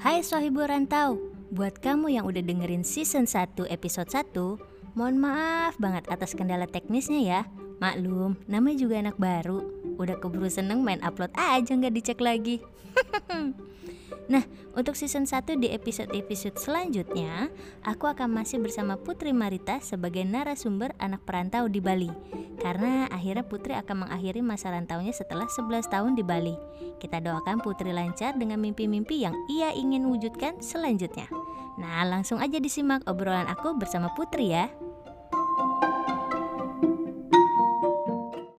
Hai Sohibu Rantau, buat kamu yang udah dengerin season 1 episode 1, mohon maaf banget atas kendala teknisnya ya. Maklum, namanya juga anak baru, udah keburu seneng main upload aja nggak dicek lagi. Nah, untuk season 1 di episode-episode selanjutnya, aku akan masih bersama Putri Marita sebagai narasumber anak perantau di Bali. Karena akhirnya Putri akan mengakhiri masa rantaunya setelah 11 tahun di Bali. Kita doakan Putri lancar dengan mimpi-mimpi yang ia ingin wujudkan selanjutnya. Nah, langsung aja disimak obrolan aku bersama Putri ya.